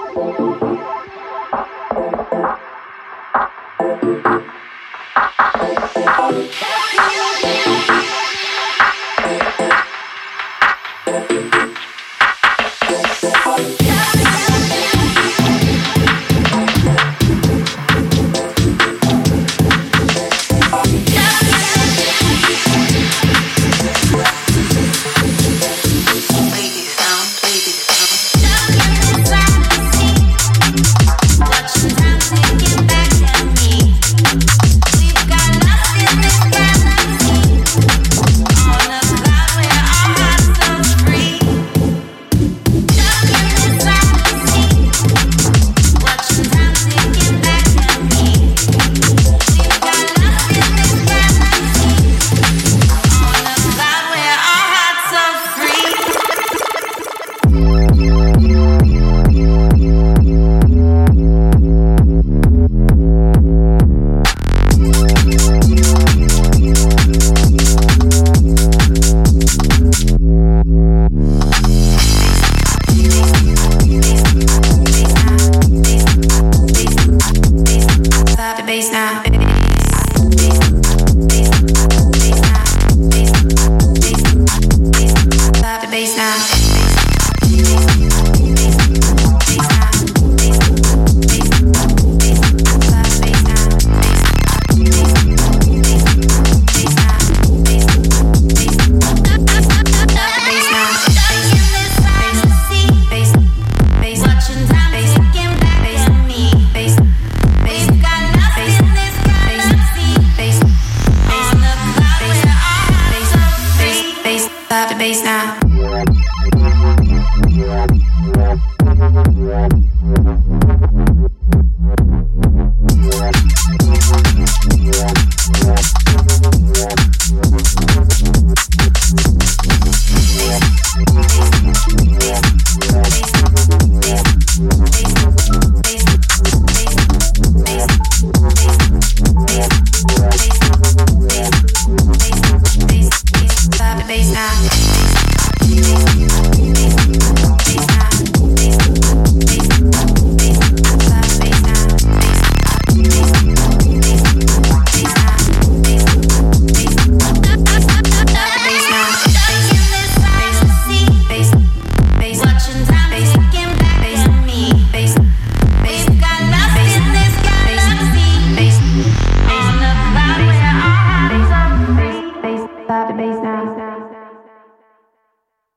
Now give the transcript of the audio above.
Thank you. days now. bass now.